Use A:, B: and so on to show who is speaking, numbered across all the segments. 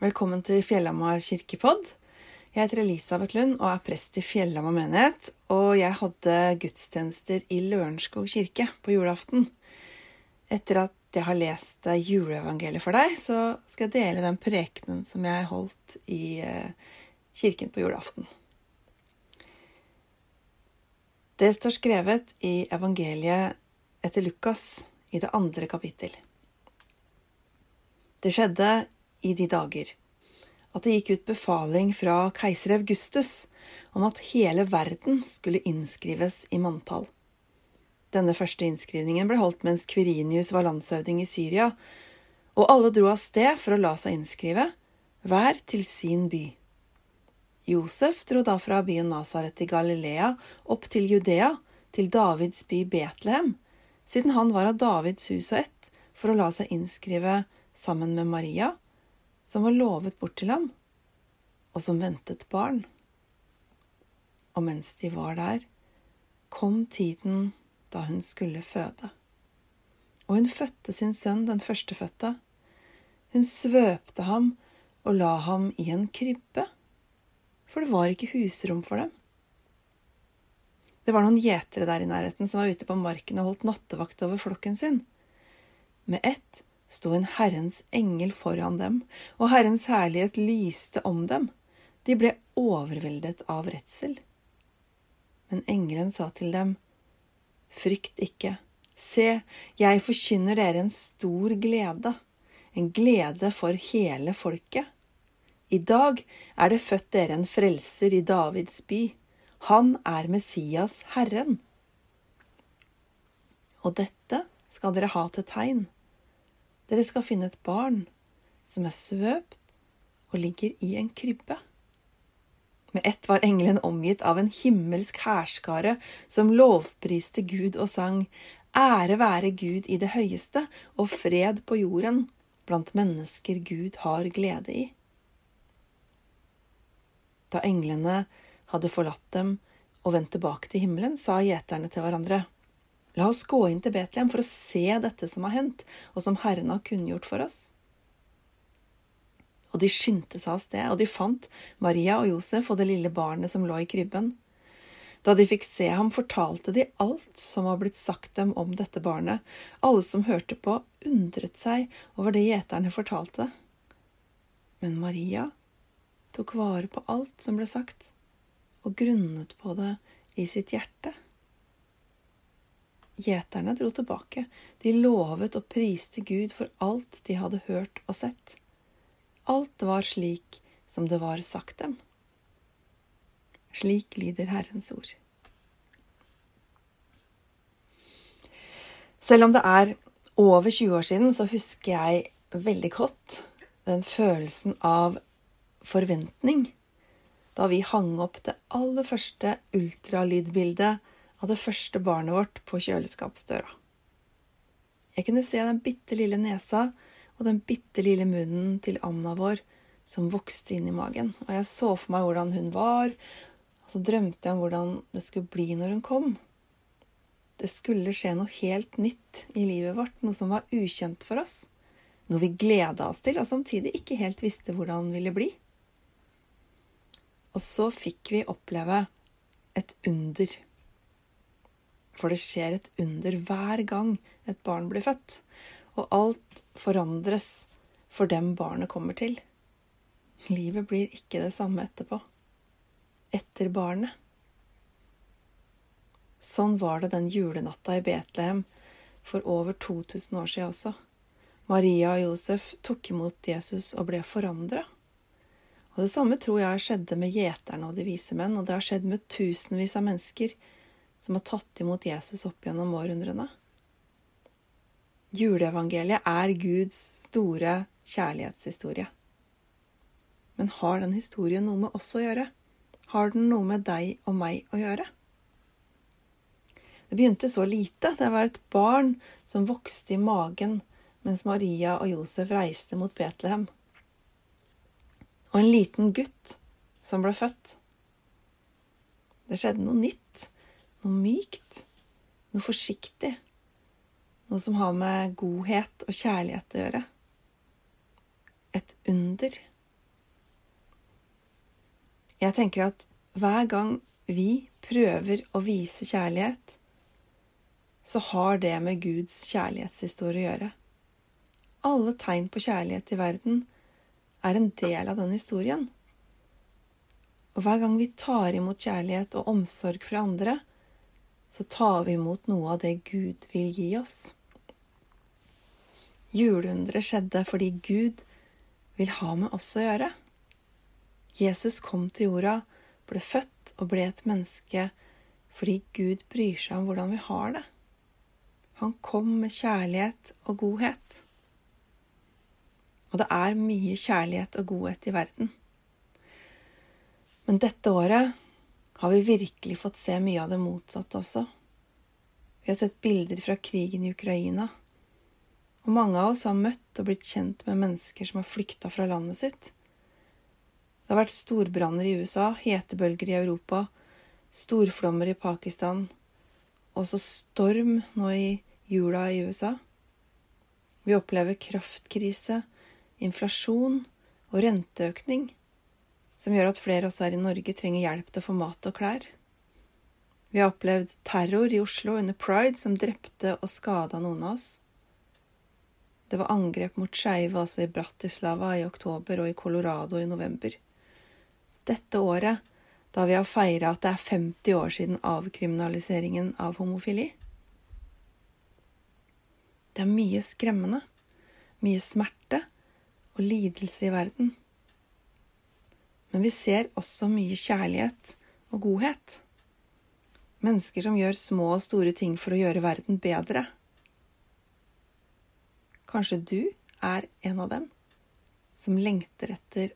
A: Velkommen til Fjellhamar kirkepodd. Jeg heter Elisabeth Lund og er prest i Fjellhamar menighet. Og jeg hadde gudstjenester i Lørenskog kirke på julaften. Etter at jeg har lest juleevangeliet for deg, så skal jeg dele den prekenen som jeg holdt i eh, kirken på julaften. Det står skrevet i evangeliet etter Lukas i det andre kapittel. Det skjedde i de dager at det gikk ut befaling fra keiser Augustus om at hele verden skulle innskrives i manntall. Denne første innskrivningen ble holdt mens Kvirinius var landshøvding i Syria, og alle dro av sted for å la seg innskrive, hver til sin by. Josef dro da fra byen Nasaret i Galilea opp til Judea, til Davids by Betlehem, siden han var av Davids hus og ett, for å la seg innskrive sammen med Maria, som var lovet bort til ham, og som ventet barn. Og mens de var der, kom tiden da hun skulle føde. Og hun fødte sin sønn, den førstefødte. Hun svøpte ham og la ham i en krybbe, for det var ikke husrom for dem. Det var noen gjetere der i nærheten som var ute på marken og holdt nattevakt over flokken sin. Med ett sto en Herrens engel foran dem, og Herrens herlighet lyste om dem. De ble overveldet av redsel. Men engelen sa til dem, Frykt ikke. Se, jeg forkynner dere en stor glede, en glede for hele folket. I dag er det født dere en frelser i Davids by. Han er Messias, Herren. Og dette skal dere ha til tegn. Dere skal finne et barn som er svøpt og ligger i en krybbe. Med ett var engelen omgitt av en himmelsk hærskare som lovpriste Gud og sang Ære være Gud i det høyeste og fred på jorden blant mennesker Gud har glede i. Da englene hadde forlatt dem og vendt tilbake til himmelen, sa gjeterne til hverandre La oss gå inn til Betlehem for å se dette som har hendt, og som Herren har kunngjort for oss. Og de skyndte seg av sted, og de fant Maria og Josef og det lille barnet som lå i krybben. Da de fikk se ham, fortalte de alt som var blitt sagt dem om dette barnet. Alle som hørte på, undret seg over det gjeterne fortalte. Men Maria tok vare på alt som ble sagt, og grunnet på det i sitt hjerte. Gjeterne dro tilbake. De lovet og priste Gud for alt de hadde hørt og sett. Alt var slik som det var sagt dem. Slik lyder Herrens ord. Selv om det er over 20 år siden, så husker jeg veldig godt den følelsen av forventning da vi hang opp det aller første ultralydbildet av det første barnet vårt på kjøleskapsdøra. Jeg kunne se den bitte lille nesa og den bitte lille munnen til Anna vår som vokste inn i magen. Og jeg så for meg hvordan hun var, og så drømte jeg om hvordan det skulle bli når hun kom. Det skulle skje noe helt nytt i livet vårt, noe som var ukjent for oss. Noe vi gleda oss til, og samtidig ikke helt visste hvordan det ville bli. Og så fikk vi oppleve et under. For det skjer et under hver gang et barn blir født. Og alt forandres for dem barnet kommer til. Livet blir ikke det samme etterpå. Etter barnet. Sånn var det den julenatta i Betlehem for over 2000 år siden også. Maria og Josef tok imot Jesus og ble forandra. Og det samme tror jeg skjedde med gjeterne og de vise menn, og det har skjedd med tusenvis av mennesker som har tatt imot Jesus opp gjennom århundrene. Juleevangeliet er Guds store kjærlighetshistorie. Men har den historien noe med oss å gjøre? Har den noe med deg og meg å gjøre? Det begynte så lite. Det var et barn som vokste i magen mens Maria og Josef reiste mot Betlehem. Og en liten gutt som ble født. Det skjedde noe nytt noe mykt, noe forsiktig, noe som har med godhet og kjærlighet å gjøre. Et under. Jeg tenker at hver gang vi prøver å vise kjærlighet, så har det med Guds kjærlighetshistorie å gjøre. Alle tegn på kjærlighet i verden er en del av den historien. Og hver gang vi tar imot kjærlighet og omsorg fra andre, så tar vi imot noe av det Gud vil gi oss. Juleunderet skjedde fordi Gud vil ha med oss å gjøre. Jesus kom til jorda, ble født og ble et menneske fordi Gud bryr seg om hvordan vi har det. Han kom med kjærlighet og godhet. Og det er mye kjærlighet og godhet i verden. Men dette året har vi virkelig fått se mye av det motsatte også. Vi har sett bilder fra krigen i Ukraina. Og mange av oss har møtt og blitt kjent med mennesker som har flykta fra landet sitt. Det har vært storbranner i USA, hetebølger i Europa, storflommer i Pakistan, og også storm nå i jula i USA. Vi opplever kraftkrise, inflasjon og renteøkning, som gjør at flere også her i Norge trenger hjelp til å få mat og klær. Vi har opplevd terror i Oslo under pride som drepte og skada noen av oss. Det var angrep mot skeive også i Bratislava i oktober og i Colorado i november. Dette året, da vi har feira at det er 50 år siden avkriminaliseringen av homofili. Det er mye skremmende, mye smerte og lidelse i verden. Men vi ser også mye kjærlighet og godhet. Mennesker som gjør små og store ting for å gjøre verden bedre. Kanskje du er en av dem som lengter etter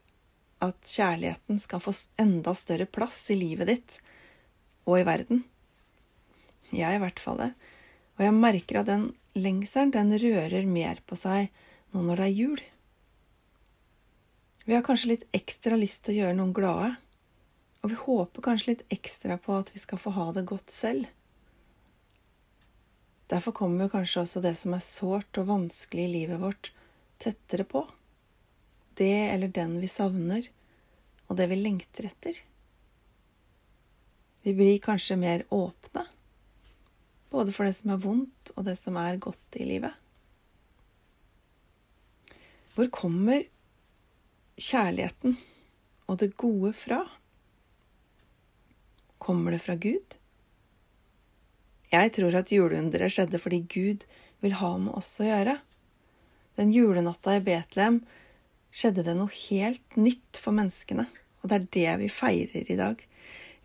A: at kjærligheten skal få enda større plass i livet ditt og i verden. Jeg i hvert fall det. Og jeg merker at den lengselen, den rører mer på seg nå når det er jul. Vi har kanskje litt ekstra lyst til å gjøre noen glade. Og vi håper kanskje litt ekstra på at vi skal få ha det godt selv. Derfor kommer kanskje også det som er sårt og vanskelig i livet vårt, tettere på. Det eller den vi savner, og det vi lengter etter. Vi blir kanskje mer åpne, både for det som er vondt, og det som er godt i livet. Hvor kommer kjærligheten og det gode fra? Kommer det fra Gud? Jeg tror at juleunderet skjedde fordi Gud vil ha med oss å gjøre. Den julenatta i Betlehem skjedde det noe helt nytt for menneskene, og det er det vi feirer i dag.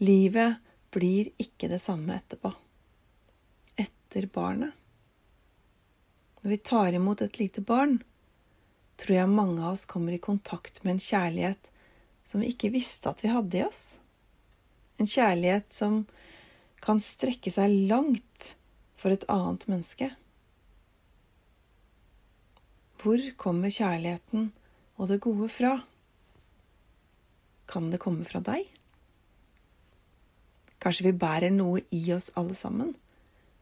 A: Livet blir ikke det samme etterpå. Etter barnet. Når vi tar imot et lite barn, tror jeg mange av oss kommer i kontakt med en kjærlighet som vi ikke visste at vi hadde i oss. En kjærlighet som kan strekke seg langt for et annet menneske. Hvor kommer kjærligheten og det gode fra? Kan det komme fra deg? Kanskje vi bærer noe i oss alle sammen?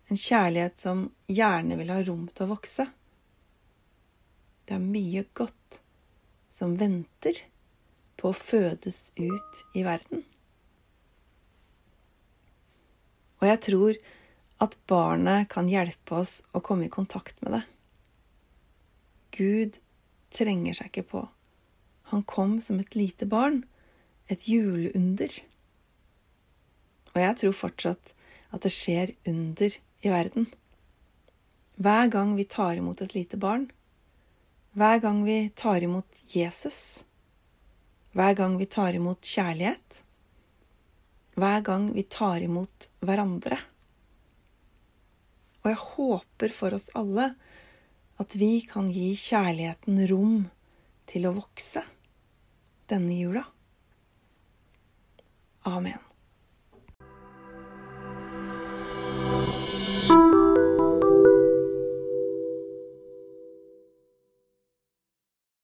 A: En kjærlighet som gjerne vil ha rom til å vokse? Det er mye godt som venter på å fødes ut i verden. Og jeg tror at barnet kan hjelpe oss å komme i kontakt med det. Gud trenger seg ikke på. Han kom som et lite barn, et juleunder. Og jeg tror fortsatt at det skjer under i verden. Hver gang vi tar imot et lite barn, hver gang vi tar imot Jesus, hver gang vi tar imot kjærlighet, hver gang vi tar imot hverandre. Og jeg håper for oss alle at vi kan gi kjærligheten rom til å vokse denne jula. Amen.